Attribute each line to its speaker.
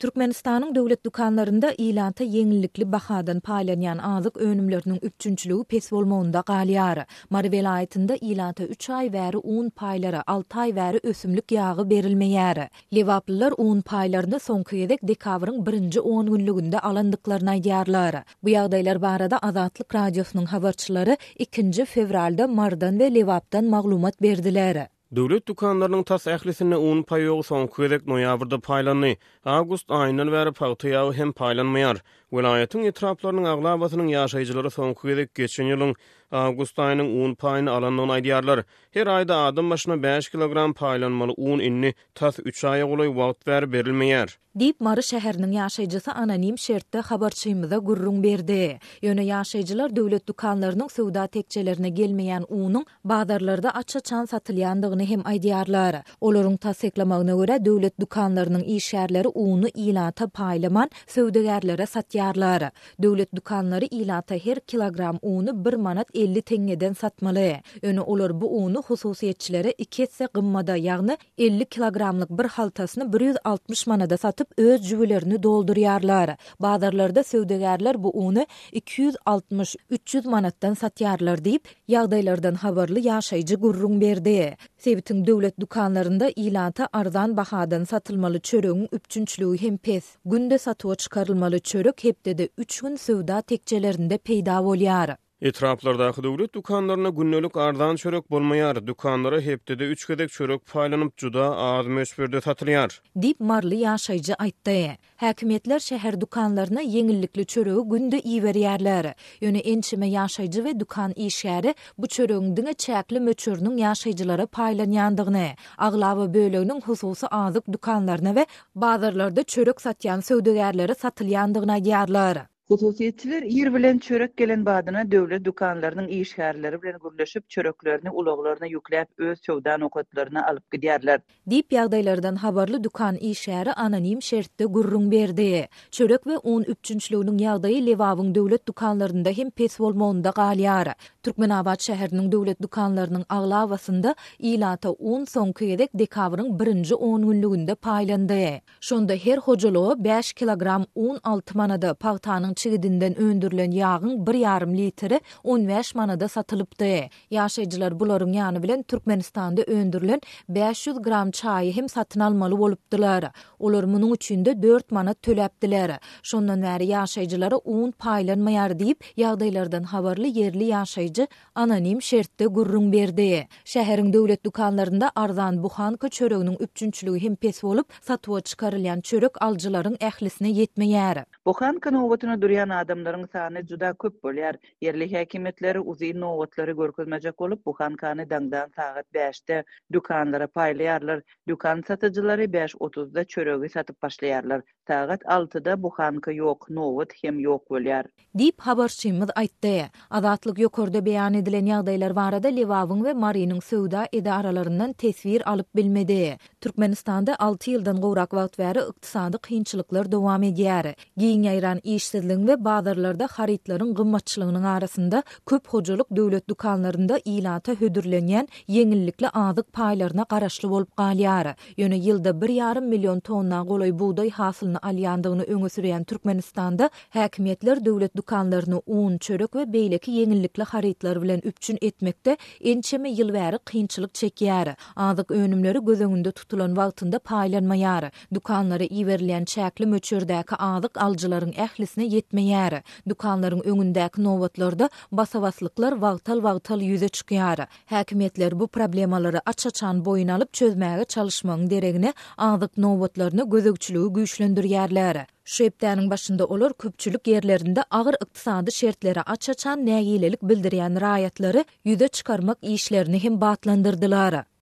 Speaker 1: Türkmenistanyň döwlet dükanlarynda ilata ýeňillikli bahadan paýlanýan azyk önümleriniň üpjünçiligi pes bolmagynda galýar. Mary welaýatynda ilata üç aý bäri un paýlary, alty aý bäri ösümlik ýagy berilmeýär. Lebaplylar un paýlaryny soňky gezek dekabryň birinji ongünlüginde alandyklaryny aýdýarlar. Bu ýagdaýlar barada Azatlyk Radiosynyň habarçylary ikinji fewralda Marydan we Lebapdan maglumat berdiler.
Speaker 2: Döwlet dükanlarynyň tas ählisinde un paýogy soňky gezek noýabrda paýlandy. Awgust aýyndan bäri pagta ýagy hem paýlanmaýar. Welaýatyň etraplarynyň aglabasynyň ýaşaýjylary soňky gezek geçen ýylyň awgust aýynyň un paýyny alandygyny aýdýarlar. Her aýda adam başyna bäş kilogram paýlanmaly un indi tas üç aýa golaý wagt bäri berilmeýär.
Speaker 1: Diýip, Mary şäheriniň ýaşaýjysy anonim şertde habarçymyza gürrüň berdi. Ýöne ýaşaýjylar döwlet dükanlarynyň söwda tekjelerine gelmeýän unuň bazarlarda aç-açan satylýandygyny hem aýdýarlar. Olaryň tassyklamagyna görä, döwlet dükanlarynyň işgärleri uny ilata paýlaman, söwdagärlere satýarlar. Döwlet dükanlary ilata her kilogram uny bir manat elli teňňeden satmaly. Ýöne olar bu uny hususyýetçilere iki esse gymmada, ýagny elli kilogramlyk bir haltasyny bir ýüz altmyş manada satyp, öz jübülerini doldurýarlar. Bazarlarda söwdagärler bu uny iki ýüz altmyş, üç ýüz manatdan satýarlar diýip, ýagdaýlardan habarly ýaşaýjy gürrüň berdi. Sebitiň döwlet dükanlarynda ilata arzan bahadan satylmaly çöregiň üpjünçiligi hem pes. Günde satuwa çykarylmaly çörek hepdede üç gün söwda tekjelerinde peýda bolýar.
Speaker 2: Etraplardaky döwlet dükanlarynda gündelik arzan çörek bolmaýar, dükanlara hepdede üç gezek çörek paýlanyp, juda az möçberde satylýar.
Speaker 1: Diýip, maryly ýaşaýjy aýtdy. Häkimiýetler şäher dükanlaryna ýeňillikli çöregi günde iberýärler. Ýöne ençeme ýaşaýjy we dükan işgäri bu çöregiň diňe çäkli möçberiniň ýaşaýjylara paýlanýandygyny, aglaba böleginiň hususy azyk dükanlaryna we bazarlarda çörek satýan söwdagärlere satylýandygyny aýdýarlar.
Speaker 3: Hususyýetçiler ir bilen çörek gelen badyna döwlet dükanlarynyň işgärleri bilen gürleşip, çöreklerini ulaglaryna ýükläp, öz söwda nokatlaryna alyp gidýärler.
Speaker 1: Diýip, ýagdaýlardan habarly dükan işgäri anonim şertde gürrüň berdi. Çörek we un üpjünçiliginiň ýagdaýy Lebabyň döwlet dükanlarynda hem pes bolmagynda galýar. Türkmenabat şäheriniň döwlet dükanlarynyň aglabasynda ilata un soňky gezek dekabryň birinji ongünlüginde paýlandy. Şonda her hojalyga bäş kilogram un alty manada, pagtanyň çigidinden öndürilen ýagyň bir ýarym litri on bäş manada satylypdy. Ýaşaýjylar bularyň ýany bilen Türkmenistanda öndürilen bäş ýüz gram çaýy hem satyn almaly bolupdylar. Olar munuň üçin-de dört manat töläpdiler. Şondan bäri ýaşaýjylara un paýlanmaýar diýip, ýagdaýlardan habarly ýerli ýaşaýjy Anonim şertde gürrüň berdi. Şäheriň döwlet dükanlarynda arzan buhanka çöreginiň üpjünçiligi hem pes bolup, satuwa çykarylýan çörek alyjylaryň ählisine ýetmeýär.
Speaker 3: Buhanka nobatyna durýan adamlaryň sany juda köp bolýar. Ýerli häkimiýetler uzyn nobatlary görkezmejek bolup, buhankany daňdan sagat bäşde dükanlara paýlaýarlar. Dükan satyjylary bäş otuzda çöregi satyp başlaýarlar. Sagat altyda buhanka ýok, nobat hem ýok bolýar.
Speaker 1: Diýip, habarçymyz aýtdy. Azatlyk ýokarda beýan edilen ýagdaýlar barada Lebabyň we Marynyň söwda edaralaryndan teswir alyp bilmedi. Türkmenistanda alty ýyldan gowrak wagt bäri ykdysady kynçylyklar dowam edýär. Giň ýaýran işsizligiň we bazarlarda harytlaryň gymmatçylygynyň arasynda köp hojalyk döwlet dükanlarynda ilata hödürlenýän ýeňillikli azyk paýlaryna garaşly bolup galýar. Ýöne ýylda bir ýarym million tonna golaý bugdaý hasylyny alýandygyny öňe sürýän Türkmenistanda häkimiýetler döwlet dükanlaryny un, çörek we beýleki ýeňillikli harytlar bilen üpjün etmekde ençeme ýyl bäri kynçylyk çekýär. Azyk önümleri göz öňünde tutulan wagtynda paýlanmaýar. Dükanlara iberilýän çäkli möçberdäki azyk alyjylaryň ählisine ýetmeýär. Dükanlaryň öňündäki nobatlarda basa-baslyklar wagtal-wagtal ýüze çykýar. Häkimiýetler bu problemalary aç-açan boýun alyp çözmäge çalyşmagyň deregine, azyk nobatlaryna gözegçiligi güýçlendirýärler. Şu hepdäniň başynda olar köpçülik ýerlerinde agyr ykdysady şertlere aç-açan nägilelik bildirýän raýatlary ýüze çykarmak işlerini hem batlandyrdylar.